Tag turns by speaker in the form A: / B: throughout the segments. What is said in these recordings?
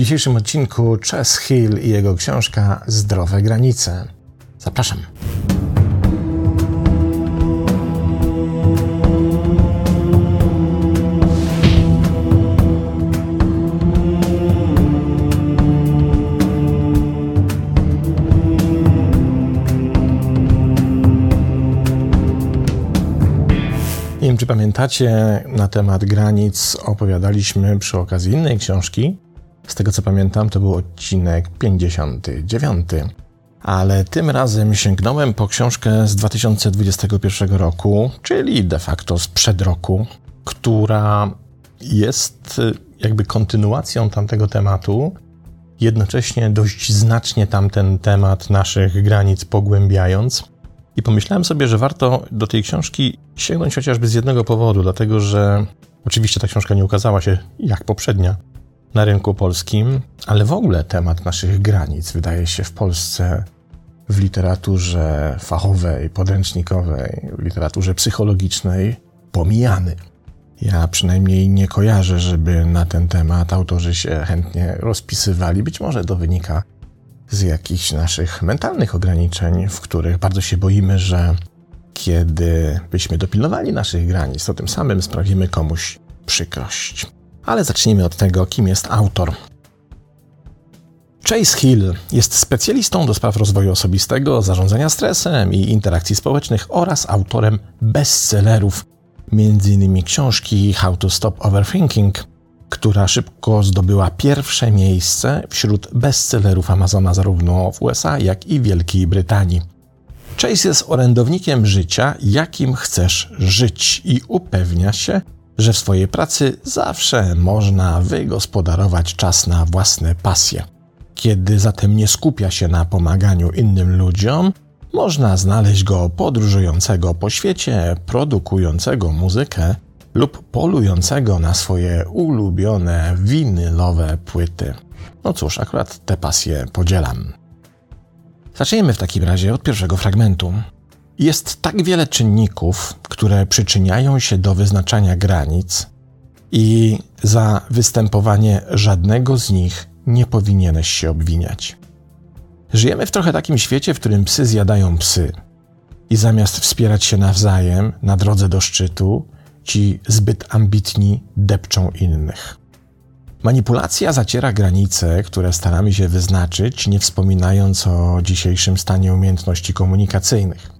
A: dzisiejszym odcinku Chess Hill i jego książka Zdrowe granice. Zapraszam. Nie wiem, czy pamiętacie, na temat granic opowiadaliśmy przy okazji innej książki. Z tego co pamiętam, to był odcinek 59. Ale tym razem sięgnąłem po książkę z 2021 roku, czyli de facto sprzed roku, która jest jakby kontynuacją tamtego tematu, jednocześnie dość znacznie tamten temat naszych granic pogłębiając. I pomyślałem sobie, że warto do tej książki sięgnąć chociażby z jednego powodu, dlatego że oczywiście ta książka nie ukazała się jak poprzednia na rynku polskim, ale w ogóle temat naszych granic wydaje się w Polsce w literaturze fachowej, podręcznikowej, w literaturze psychologicznej pomijany. Ja przynajmniej nie kojarzę, żeby na ten temat autorzy się chętnie rozpisywali. Być może to wynika z jakichś naszych mentalnych ograniczeń, w których bardzo się boimy, że kiedy byśmy dopilnowali naszych granic, to tym samym sprawimy komuś przykrość. Ale zacznijmy od tego, kim jest autor. Chase Hill jest specjalistą do spraw rozwoju osobistego, zarządzania stresem i interakcji społecznych oraz autorem bestsellerów, m.in. książki How to Stop Overthinking, która szybko zdobyła pierwsze miejsce wśród bestsellerów Amazona zarówno w USA, jak i Wielkiej Brytanii. Chase jest orędownikiem życia, jakim chcesz żyć i upewnia się, że w swojej pracy zawsze można wygospodarować czas na własne pasje. Kiedy zatem nie skupia się na pomaganiu innym ludziom, można znaleźć go podróżującego po świecie, produkującego muzykę lub polującego na swoje ulubione winylowe płyty. No cóż, akurat te pasje podzielam. Zacznijmy w takim razie od pierwszego fragmentu. Jest tak wiele czynników, które przyczyniają się do wyznaczania granic, i za występowanie żadnego z nich nie powinieneś się obwiniać. Żyjemy w trochę takim świecie, w którym psy zjadają psy. I zamiast wspierać się nawzajem na drodze do szczytu, ci zbyt ambitni depczą innych. Manipulacja zaciera granice, które staramy się wyznaczyć, nie wspominając o dzisiejszym stanie umiejętności komunikacyjnych.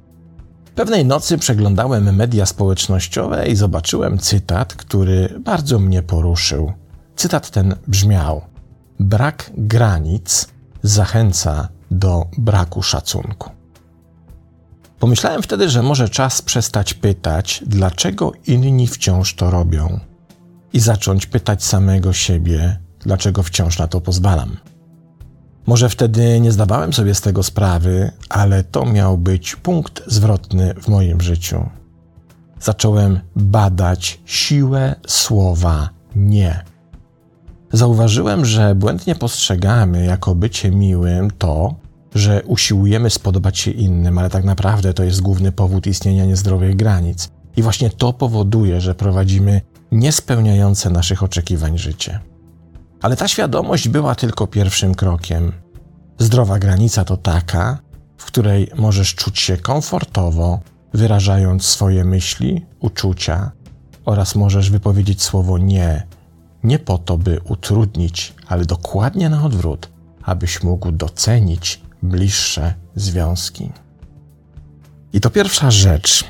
A: Pewnej nocy przeglądałem media społecznościowe i zobaczyłem cytat, który bardzo mnie poruszył. Cytat ten brzmiał: Brak granic zachęca do braku szacunku. Pomyślałem wtedy, że może czas przestać pytać, dlaczego inni wciąż to robią, i zacząć pytać samego siebie, dlaczego wciąż na to pozwalam. Może wtedy nie zdawałem sobie z tego sprawy, ale to miał być punkt zwrotny w moim życiu. Zacząłem badać siłę słowa nie. Zauważyłem, że błędnie postrzegamy jako bycie miłym to, że usiłujemy spodobać się innym, ale tak naprawdę to jest główny powód istnienia niezdrowych granic. I właśnie to powoduje, że prowadzimy niespełniające naszych oczekiwań życie. Ale ta świadomość była tylko pierwszym krokiem. Zdrowa granica to taka, w której możesz czuć się komfortowo, wyrażając swoje myśli, uczucia oraz możesz wypowiedzieć słowo nie, nie po to, by utrudnić, ale dokładnie na odwrót, abyś mógł docenić bliższe związki. I to pierwsza rzecz,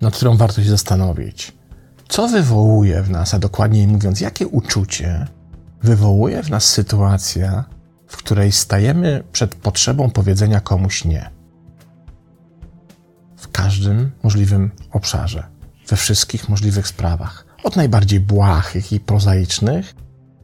A: nad którą warto się zastanowić. Co wywołuje w nas, a dokładniej mówiąc, jakie uczucie wywołuje w nas sytuacja, w której stajemy przed potrzebą powiedzenia komuś nie? W każdym możliwym obszarze, we wszystkich możliwych sprawach, od najbardziej błahych i prozaicznych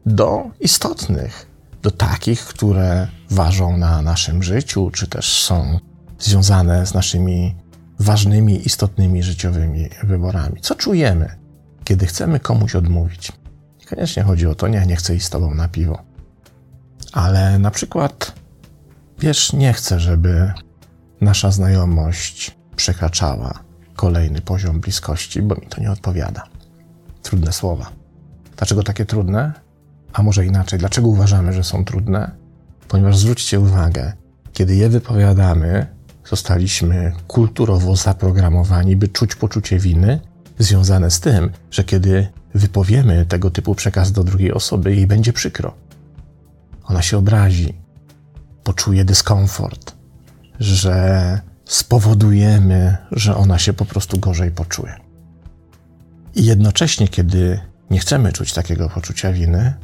A: do istotnych, do takich, które ważą na naszym życiu, czy też są związane z naszymi ważnymi, istotnymi życiowymi wyborami. Co czujemy, kiedy chcemy komuś odmówić? Niekoniecznie chodzi o to, nie, nie chcę iść z tobą na piwo. Ale na przykład, wiesz, nie chcę, żeby nasza znajomość przekraczała kolejny poziom bliskości, bo mi to nie odpowiada. Trudne słowa. Dlaczego takie trudne? A może inaczej, dlaczego uważamy, że są trudne? Ponieważ zwróćcie uwagę, kiedy je wypowiadamy, zostaliśmy kulturowo zaprogramowani, by czuć poczucie winy, związane z tym, że kiedy wypowiemy tego typu przekaz do drugiej osoby, jej będzie przykro. Ona się obrazi, poczuje dyskomfort, że spowodujemy, że ona się po prostu gorzej poczuje. I jednocześnie, kiedy nie chcemy czuć takiego poczucia winy,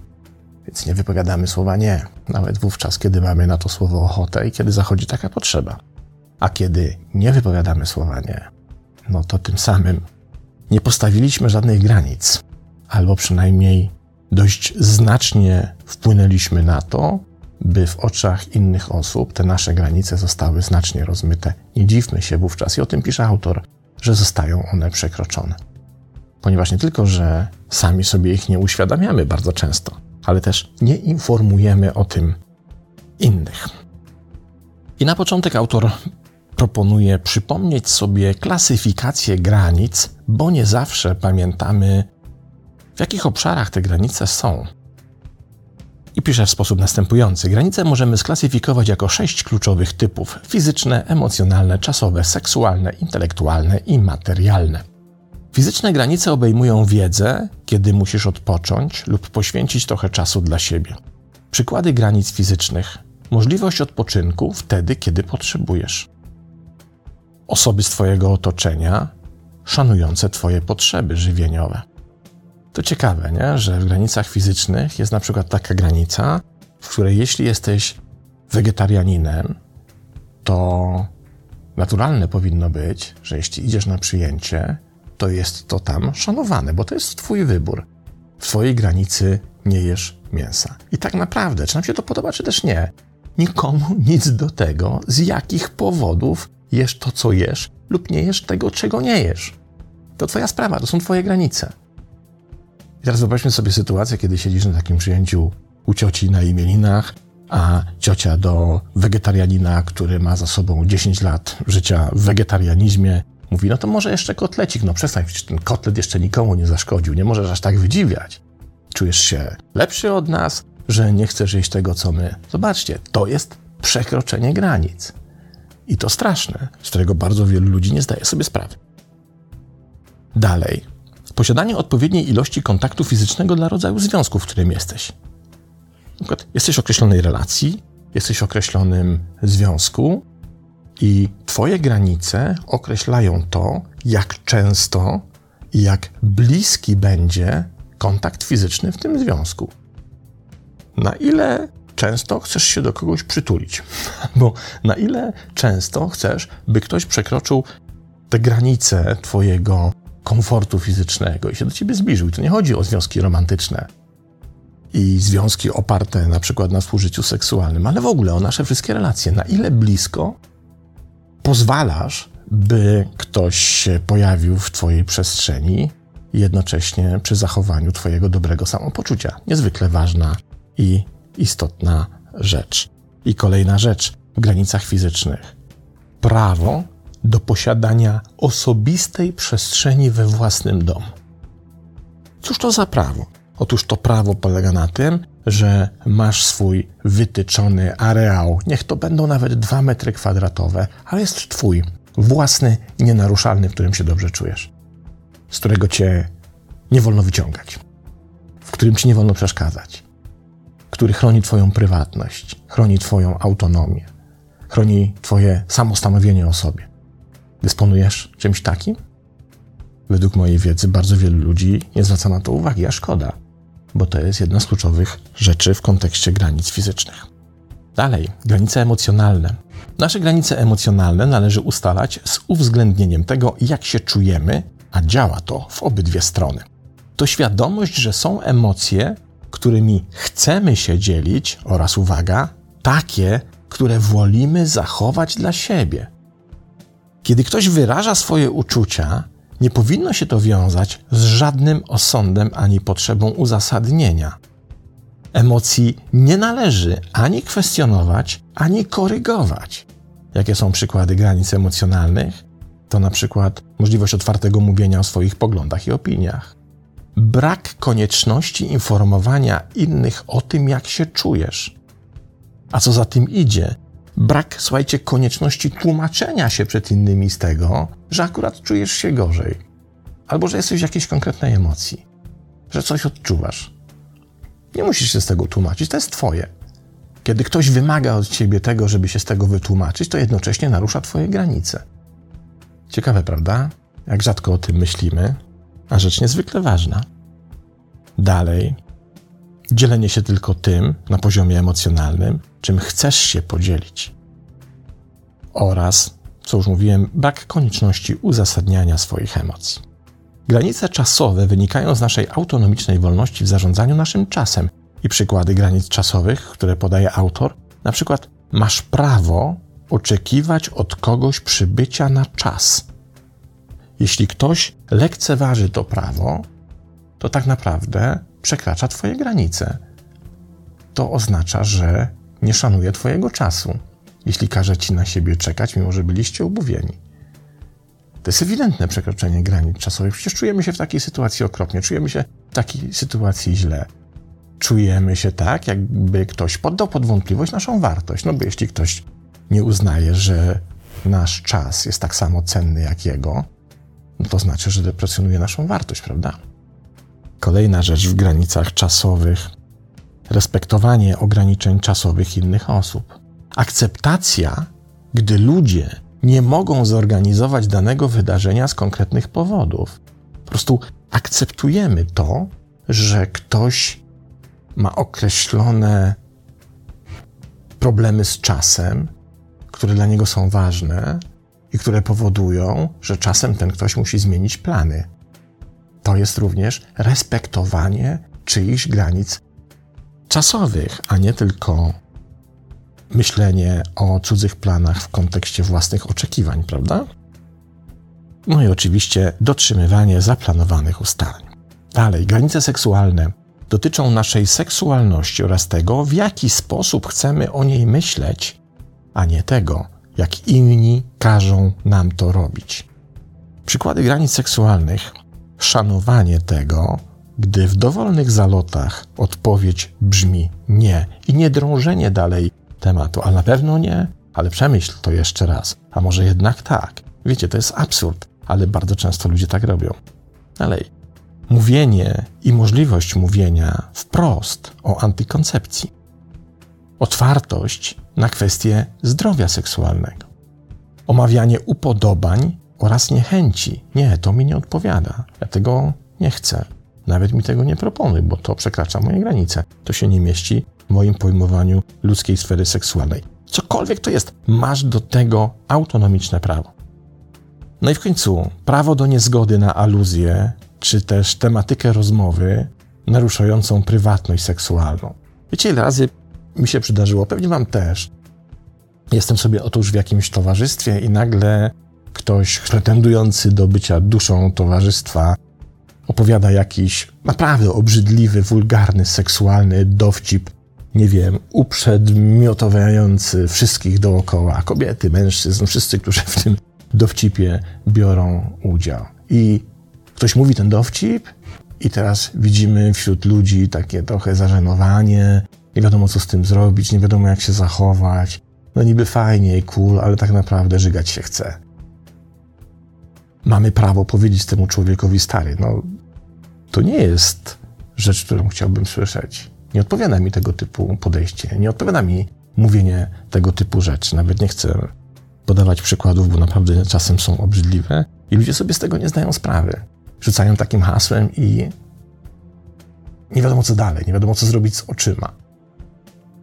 A: więc nie wypowiadamy słowa nie, nawet wówczas, kiedy mamy na to słowo ochotę i kiedy zachodzi taka potrzeba. A kiedy nie wypowiadamy słowa nie, no to tym samym nie postawiliśmy żadnych granic, albo przynajmniej dość znacznie wpłynęliśmy na to, by w oczach innych osób te nasze granice zostały znacznie rozmyte. Nie dziwmy się wówczas, i o tym pisze autor, że zostają one przekroczone. Ponieważ nie tylko, że sami sobie ich nie uświadamiamy bardzo często, ale też nie informujemy o tym innych. I na początek autor proponuje przypomnieć sobie klasyfikację granic, bo nie zawsze pamiętamy, w jakich obszarach te granice są. I pisze w sposób następujący: Granice możemy sklasyfikować jako sześć kluczowych typów: fizyczne, emocjonalne, czasowe, seksualne, intelektualne i materialne. Fizyczne granice obejmują wiedzę, kiedy musisz odpocząć lub poświęcić trochę czasu dla siebie. Przykłady granic fizycznych: możliwość odpoczynku wtedy, kiedy potrzebujesz. Osoby z Twojego otoczenia szanujące Twoje potrzeby żywieniowe. To ciekawe, nie? że w granicach fizycznych jest na przykład taka granica, w której jeśli jesteś wegetarianinem, to naturalne powinno być, że jeśli idziesz na przyjęcie, to jest to tam szanowane, bo to jest Twój wybór. W Twojej granicy nie jesz mięsa. I tak naprawdę, czy nam się to podoba, czy też nie, nikomu nic do tego, z jakich powodów jesz to, co jesz, lub nie jesz tego, czego nie jesz. To Twoja sprawa, to są Twoje granice. I teraz wyobraźmy sobie sytuację, kiedy siedzisz na takim przyjęciu u cioci na imieninach, a ciocia do wegetarianina, który ma za sobą 10 lat życia w wegetarianizmie, mówi, no to może jeszcze kotlecik, no przestań, ten kotlet jeszcze nikomu nie zaszkodził, nie możesz aż tak wydziwiać. Czujesz się lepszy od nas, że nie chcesz jeść tego, co my. Zobaczcie, to jest przekroczenie granic. I to straszne, z którego bardzo wielu ludzi nie zdaje sobie sprawy. Dalej, posiadanie odpowiedniej ilości kontaktu fizycznego dla rodzaju związku, w którym jesteś. Na przykład jesteś w określonej relacji, jesteś w określonym związku i Twoje granice określają to, jak często i jak bliski będzie kontakt fizyczny w tym związku. Na ile często chcesz się do kogoś przytulić, bo na ile często chcesz, by ktoś przekroczył te granice Twojego komfortu fizycznego i się do ciebie zbliżył. I tu nie chodzi o związki romantyczne i związki oparte na przykład na współżyciu seksualnym, ale w ogóle o nasze wszystkie relacje. Na ile blisko pozwalasz, by ktoś się pojawił w twojej przestrzeni, jednocześnie przy zachowaniu twojego dobrego samopoczucia. Niezwykle ważna i istotna rzecz. I kolejna rzecz w granicach fizycznych. Prawo do posiadania osobistej przestrzeni we własnym domu. Cóż to za prawo? Otóż to prawo polega na tym, że masz swój wytyczony areał, niech to będą nawet dwa metry kwadratowe, ale jest twój, własny, nienaruszalny, w którym się dobrze czujesz, z którego cię nie wolno wyciągać, w którym ci nie wolno przeszkadzać, który chroni twoją prywatność, chroni twoją autonomię, chroni twoje samostanowienie o sobie. Dysponujesz czymś takim? Według mojej wiedzy bardzo wielu ludzi nie zwraca na to uwagi, a szkoda, bo to jest jedna z kluczowych rzeczy w kontekście granic fizycznych. Dalej, granice emocjonalne. Nasze granice emocjonalne należy ustalać z uwzględnieniem tego, jak się czujemy, a działa to w obydwie strony. To świadomość, że są emocje, którymi chcemy się dzielić, oraz uwaga, takie, które wolimy zachować dla siebie. Kiedy ktoś wyraża swoje uczucia, nie powinno się to wiązać z żadnym osądem ani potrzebą uzasadnienia. Emocji nie należy ani kwestionować, ani korygować. Jakie są przykłady granic emocjonalnych? To na przykład możliwość otwartego mówienia o swoich poglądach i opiniach, brak konieczności informowania innych o tym, jak się czujesz. A co za tym idzie, brak, słuchajcie, konieczności tłumaczenia się przed innymi z tego, że akurat czujesz się gorzej, albo że jesteś w jakiejś konkretnej emocji, że coś odczuwasz. Nie musisz się z tego tłumaczyć, to jest Twoje. Kiedy ktoś wymaga od ciebie tego, żeby się z tego wytłumaczyć, to jednocześnie narusza Twoje granice. Ciekawe, prawda? Jak rzadko o tym myślimy, a rzecz niezwykle ważna. Dalej, dzielenie się tylko tym na poziomie emocjonalnym, czym chcesz się podzielić. Oraz, co już mówiłem, brak konieczności uzasadniania swoich emocji. Granice czasowe wynikają z naszej autonomicznej wolności w zarządzaniu naszym czasem i przykłady granic czasowych, które podaje autor, na przykład masz prawo oczekiwać od kogoś przybycia na czas. Jeśli ktoś lekceważy to prawo, to tak naprawdę przekracza Twoje granice. To oznacza, że nie szanuje Twojego czasu, jeśli każe Ci na siebie czekać, mimo że byliście umówieni. To jest ewidentne przekroczenie granic czasowych. Przecież czujemy się w takiej sytuacji okropnie, czujemy się w takiej sytuacji źle. Czujemy się tak, jakby ktoś poddał pod wątpliwość naszą wartość. No bo jeśli ktoś nie uznaje, że nasz czas jest tak samo cenny jak jego, no to znaczy, że deprecjonuje naszą wartość, prawda? Kolejna rzecz w granicach czasowych respektowanie ograniczeń czasowych innych osób. Akceptacja, gdy ludzie nie mogą zorganizować danego wydarzenia z konkretnych powodów. Po prostu akceptujemy to, że ktoś ma określone problemy z czasem, które dla niego są ważne i które powodują, że czasem ten ktoś musi zmienić plany. To jest również respektowanie czyichś granic czasowych, a nie tylko myślenie o cudzych planach w kontekście własnych oczekiwań, prawda? No i oczywiście dotrzymywanie zaplanowanych ustaleń. Dalej, granice seksualne dotyczą naszej seksualności oraz tego, w jaki sposób chcemy o niej myśleć, a nie tego, jak inni każą nam to robić. Przykłady granic seksualnych szanowanie tego, gdy w dowolnych zalotach odpowiedź brzmi nie i nie drążenie dalej tematu, a na pewno nie, ale przemyśl to jeszcze raz, a może jednak tak. Wiecie, to jest absurd, ale bardzo często ludzie tak robią. Dalej. Mówienie i możliwość mówienia wprost o antykoncepcji. Otwartość na kwestie zdrowia seksualnego. Omawianie upodobań oraz niechęci. Nie, to mi nie odpowiada. Ja tego nie chcę. Nawet mi tego nie proponuj, bo to przekracza moje granice. To się nie mieści w moim pojmowaniu ludzkiej sfery seksualnej. Cokolwiek to jest, masz do tego autonomiczne prawo. No i w końcu prawo do niezgody na aluzję, czy też tematykę rozmowy naruszającą prywatność seksualną. Wiecie, ile razy mi się przydarzyło, pewnie wam też. Jestem sobie otóż w jakimś towarzystwie i nagle ktoś pretendujący do bycia duszą towarzystwa opowiada jakiś naprawdę obrzydliwy, wulgarny, seksualny dowcip, nie wiem, uprzedmiotowujący wszystkich dookoła, kobiety, mężczyzn, wszyscy, którzy w tym dowcipie biorą udział. I ktoś mówi ten dowcip, i teraz widzimy wśród ludzi takie trochę zażenowanie, nie wiadomo co z tym zrobić, nie wiadomo jak się zachować. No niby fajnie i cool, ale tak naprawdę żygać się chce. Mamy prawo powiedzieć temu człowiekowi stary, no to nie jest rzecz, którą chciałbym słyszeć. Nie odpowiada mi tego typu podejście, nie odpowiada mi mówienie tego typu rzeczy. Nawet nie chcę podawać przykładów, bo naprawdę czasem są obrzydliwe i ludzie sobie z tego nie zdają sprawy. Rzucają takim hasłem i nie wiadomo co dalej, nie wiadomo co zrobić z oczyma.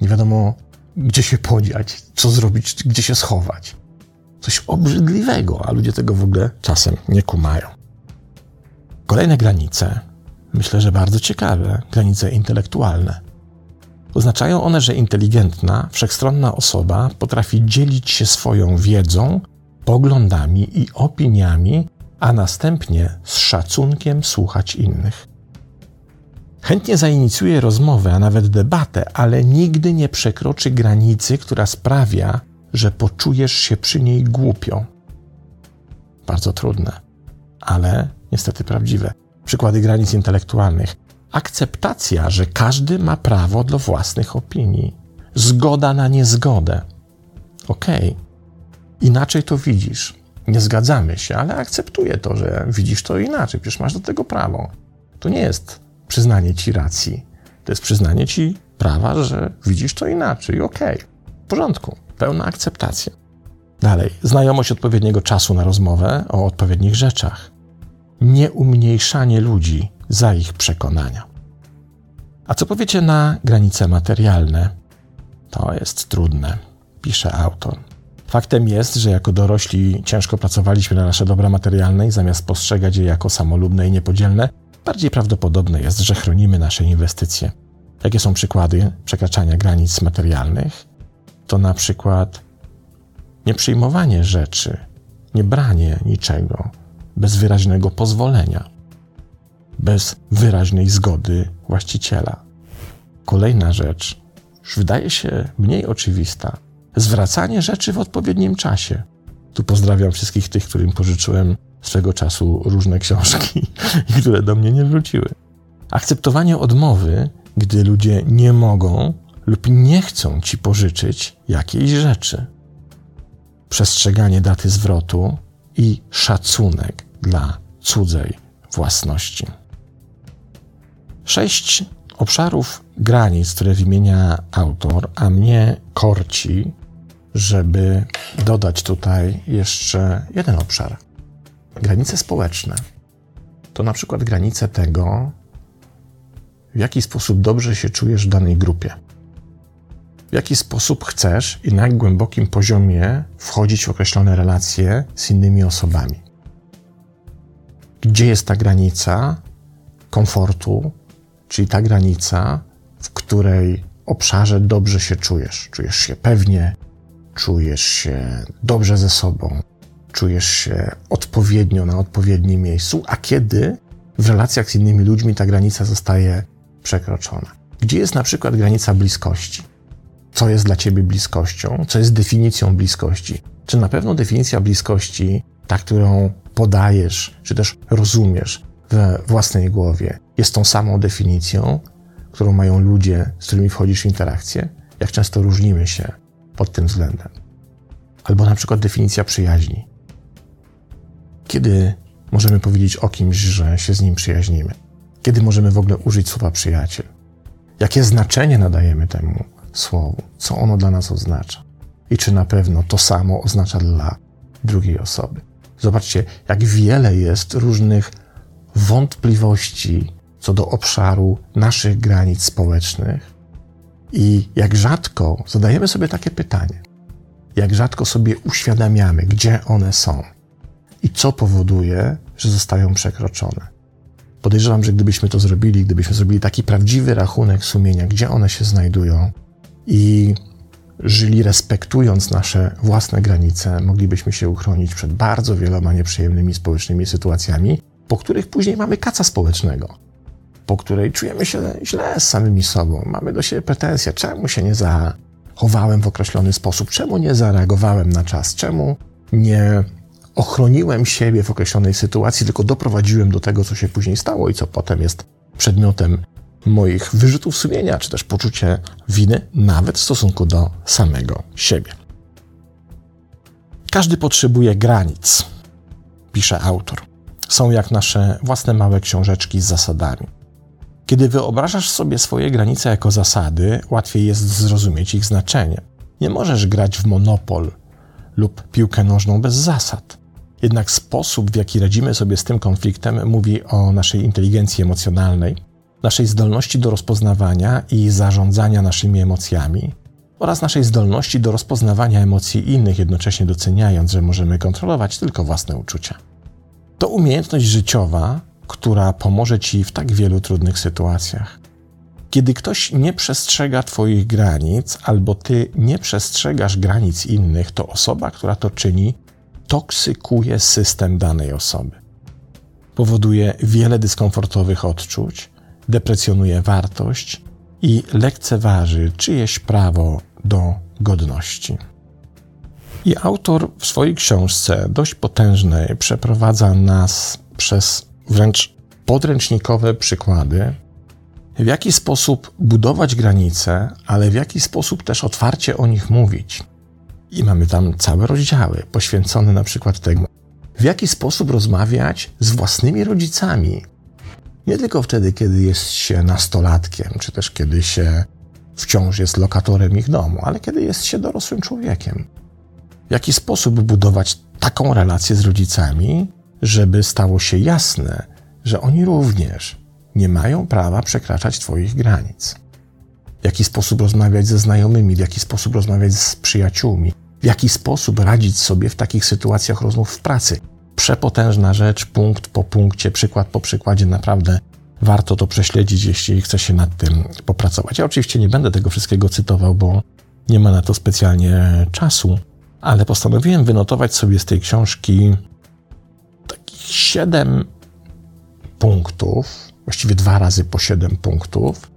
A: Nie wiadomo, gdzie się podziać, co zrobić, gdzie się schować. Coś obrzydliwego, a ludzie tego w ogóle czasem nie kumają. Kolejne granice myślę, że bardzo ciekawe granice intelektualne. Oznaczają one, że inteligentna, wszechstronna osoba potrafi dzielić się swoją wiedzą, poglądami i opiniami, a następnie z szacunkiem słuchać innych. Chętnie zainicjuje rozmowę, a nawet debatę, ale nigdy nie przekroczy granicy, która sprawia, że poczujesz się przy niej głupio. Bardzo trudne, ale niestety prawdziwe. Przykłady granic intelektualnych. Akceptacja, że każdy ma prawo do własnych opinii. Zgoda na niezgodę. Okej, okay. inaczej to widzisz. Nie zgadzamy się, ale akceptuję to, że widzisz to inaczej. Przecież masz do tego prawo. To nie jest przyznanie ci racji. To jest przyznanie ci prawa, że widzisz to inaczej. Okej, okay. w porządku. Pełna akceptacja. Dalej, znajomość odpowiedniego czasu na rozmowę o odpowiednich rzeczach. Nie umniejszanie ludzi za ich przekonania. A co powiecie na granice materialne? To jest trudne, pisze autor. Faktem jest, że jako dorośli ciężko pracowaliśmy na nasze dobra materialne i zamiast postrzegać je jako samolubne i niepodzielne, bardziej prawdopodobne jest, że chronimy nasze inwestycje. Jakie są przykłady przekraczania granic materialnych? To na przykład nieprzyjmowanie rzeczy, nie branie niczego bez wyraźnego pozwolenia, bez wyraźnej zgody właściciela. Kolejna rzecz, już wydaje się mniej oczywista, zwracanie rzeczy w odpowiednim czasie. Tu pozdrawiam wszystkich tych, którym pożyczyłem swego czasu różne książki i które do mnie nie wróciły. Akceptowanie odmowy, gdy ludzie nie mogą lub nie chcą ci pożyczyć jakiejś rzeczy. Przestrzeganie daty zwrotu i szacunek dla cudzej własności. Sześć obszarów granic, które wymienia autor, a mnie korci, żeby dodać tutaj jeszcze jeden obszar. Granice społeczne. To na przykład granice tego, w jaki sposób dobrze się czujesz w danej grupie. W jaki sposób chcesz i na głębokim poziomie wchodzić w określone relacje z innymi osobami. Gdzie jest ta granica komfortu, czyli ta granica, w której obszarze dobrze się czujesz. Czujesz się pewnie, czujesz się dobrze ze sobą, czujesz się odpowiednio na odpowiednim miejscu, a kiedy w relacjach z innymi ludźmi ta granica zostaje przekroczona. Gdzie jest na przykład granica bliskości? Co jest dla ciebie bliskością? Co jest definicją bliskości? Czy na pewno definicja bliskości, ta, którą podajesz, czy też rozumiesz we własnej głowie, jest tą samą definicją, którą mają ludzie, z którymi wchodzisz w interakcję? Jak często różnimy się pod tym względem? Albo na przykład definicja przyjaźni. Kiedy możemy powiedzieć o kimś, że się z nim przyjaźnimy? Kiedy możemy w ogóle użyć słowa przyjaciel? Jakie znaczenie nadajemy temu słowu? Co ono dla nas oznacza? I czy na pewno to samo oznacza dla drugiej osoby? Zobaczcie, jak wiele jest różnych wątpliwości co do obszaru naszych granic społecznych i jak rzadko zadajemy sobie takie pytanie, jak rzadko sobie uświadamiamy, gdzie one są i co powoduje, że zostają przekroczone. Podejrzewam, że gdybyśmy to zrobili, gdybyśmy zrobili taki prawdziwy rachunek sumienia, gdzie one się znajdują i żyli respektując nasze własne granice, moglibyśmy się uchronić przed bardzo wieloma nieprzyjemnymi społecznymi sytuacjami, po których później mamy kaca społecznego, po której czujemy się źle z samymi sobą, mamy do siebie pretensje, czemu się nie zachowałem w określony sposób, czemu nie zareagowałem na czas, czemu nie ochroniłem siebie w określonej sytuacji, tylko doprowadziłem do tego, co się później stało i co potem jest przedmiotem moich wyrzutów sumienia, czy też poczucie winy, nawet w stosunku do samego siebie. Każdy potrzebuje granic, pisze autor są jak nasze własne małe książeczki z zasadami. Kiedy wyobrażasz sobie swoje granice jako zasady, łatwiej jest zrozumieć ich znaczenie. Nie możesz grać w monopol lub piłkę nożną bez zasad. Jednak sposób, w jaki radzimy sobie z tym konfliktem, mówi o naszej inteligencji emocjonalnej, naszej zdolności do rozpoznawania i zarządzania naszymi emocjami oraz naszej zdolności do rozpoznawania emocji innych, jednocześnie doceniając, że możemy kontrolować tylko własne uczucia. To umiejętność życiowa, która pomoże ci w tak wielu trudnych sytuacjach. Kiedy ktoś nie przestrzega Twoich granic, albo Ty nie przestrzegasz granic innych, to osoba, która to czyni, toksykuje system danej osoby. Powoduje wiele dyskomfortowych odczuć, deprecjonuje wartość i lekceważy czyjeś prawo do godności. I autor w swojej książce, dość potężnej, przeprowadza nas przez wręcz podręcznikowe przykłady, w jaki sposób budować granice, ale w jaki sposób też otwarcie o nich mówić. I mamy tam całe rozdziały poświęcone na przykład temu, w jaki sposób rozmawiać z własnymi rodzicami. Nie tylko wtedy, kiedy jest się nastolatkiem, czy też kiedy się wciąż jest lokatorem ich domu, ale kiedy jest się dorosłym człowiekiem. W jaki sposób budować taką relację z rodzicami, żeby stało się jasne, że oni również nie mają prawa przekraczać Twoich granic. W jaki sposób rozmawiać ze znajomymi, w jaki sposób rozmawiać z przyjaciółmi, w jaki sposób radzić sobie w takich sytuacjach rozmów w pracy. Przepotężna rzecz, punkt po punkcie, przykład po przykładzie, naprawdę warto to prześledzić, jeśli chce się nad tym popracować. Ja oczywiście nie będę tego wszystkiego cytował, bo nie ma na to specjalnie czasu, ale postanowiłem wynotować sobie z tej książki takich siedem punktów, właściwie dwa razy po siedem punktów,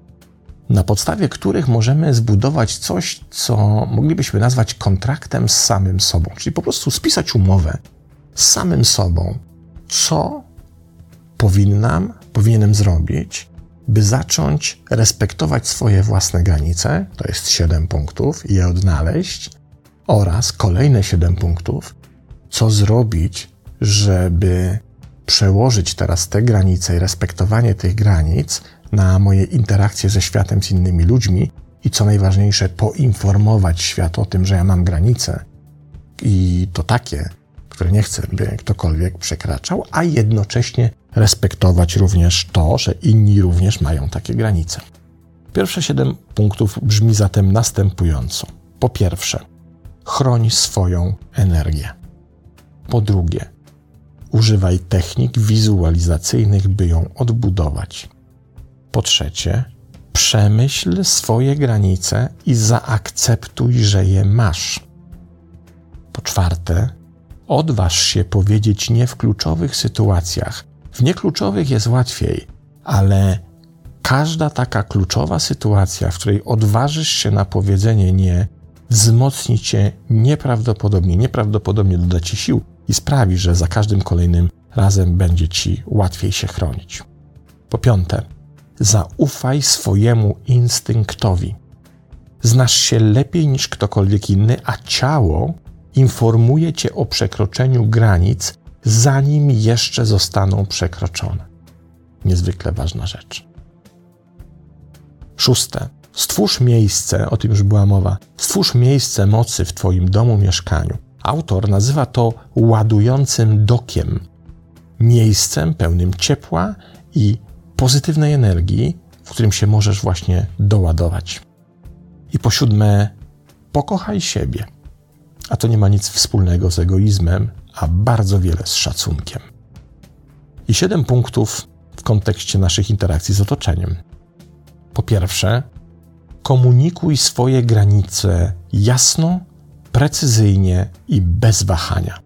A: na podstawie których możemy zbudować coś, co moglibyśmy nazwać kontraktem z samym sobą, czyli po prostu spisać umowę samym sobą, co powinnam, powinienem zrobić, by zacząć respektować swoje własne granice, to jest siedem punktów, i je odnaleźć, oraz kolejne siedem punktów, co zrobić, żeby przełożyć teraz te granice i respektowanie tych granic na moje interakcje ze światem, z innymi ludźmi i co najważniejsze, poinformować świat o tym, że ja mam granice. I to takie, które nie chcę, by ktokolwiek przekraczał, a jednocześnie respektować również to, że inni również mają takie granice. Pierwsze siedem punktów brzmi zatem następująco. Po pierwsze, chroń swoją energię. Po drugie, używaj technik wizualizacyjnych, by ją odbudować. Po trzecie, przemyśl swoje granice i zaakceptuj, że je masz. Po czwarte, odważ się powiedzieć nie w kluczowych sytuacjach. W niekluczowych jest łatwiej, ale każda taka kluczowa sytuacja, w której odważysz się na powiedzenie nie, wzmocni cię nieprawdopodobnie, nieprawdopodobnie doda ci sił i sprawi, że za każdym kolejnym razem będzie ci łatwiej się chronić. Po piąte, zaufaj swojemu instynktowi. Znasz się lepiej niż ktokolwiek inny, a ciało informuje cię o przekroczeniu granic, zanim jeszcze zostaną przekroczone. Niezwykle ważna rzecz. Szóste. Stwórz miejsce, o tym już była mowa, stwórz miejsce mocy w Twoim domu, mieszkaniu. Autor nazywa to ładującym dokiem, miejscem pełnym ciepła i pozytywnej energii, w którym się możesz właśnie doładować. I po siódme, pokochaj siebie. A to nie ma nic wspólnego z egoizmem, a bardzo wiele z szacunkiem. I siedem punktów w kontekście naszych interakcji z otoczeniem. Po pierwsze, komunikuj swoje granice jasno, precyzyjnie i bez wahania.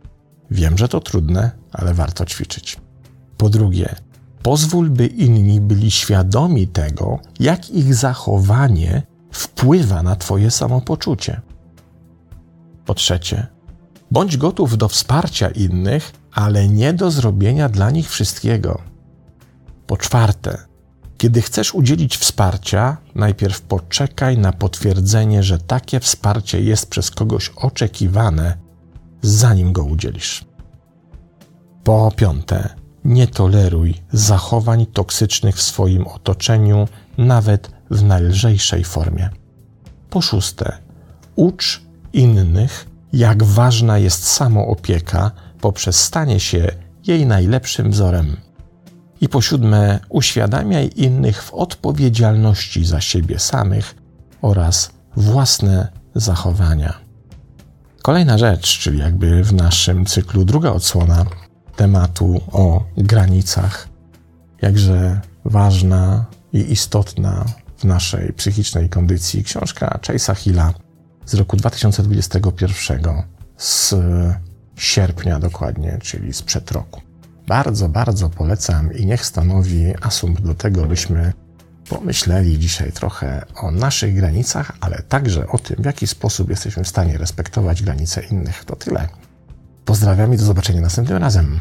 A: Wiem, że to trudne, ale warto ćwiczyć. Po drugie, pozwól, by inni byli świadomi tego, jak ich zachowanie wpływa na Twoje samopoczucie. Po trzecie, bądź gotów do wsparcia innych, ale nie do zrobienia dla nich wszystkiego. Po czwarte, kiedy chcesz udzielić wsparcia, najpierw poczekaj na potwierdzenie, że takie wsparcie jest przez kogoś oczekiwane, zanim go udzielisz. Po piąte, nie toleruj zachowań toksycznych w swoim otoczeniu, nawet w najlżejszej formie. Po szóste, ucz innych, jak ważna jest samoopieka poprzez stanie się jej najlepszym wzorem. I po siódme, uświadamiaj innych w odpowiedzialności za siebie samych oraz własne zachowania. Kolejna rzecz, czyli jakby w naszym cyklu druga odsłona tematu o granicach, jakże ważna i istotna w naszej psychicznej kondycji książka Chase'a Hilla z roku 2021, z sierpnia dokładnie, czyli sprzed roku. Bardzo, bardzo polecam i niech stanowi asumpt do tego, byśmy pomyśleli dzisiaj trochę o naszych granicach, ale także o tym, w jaki sposób jesteśmy w stanie respektować granice innych. To tyle. Pozdrawiam i do zobaczenia następnym razem.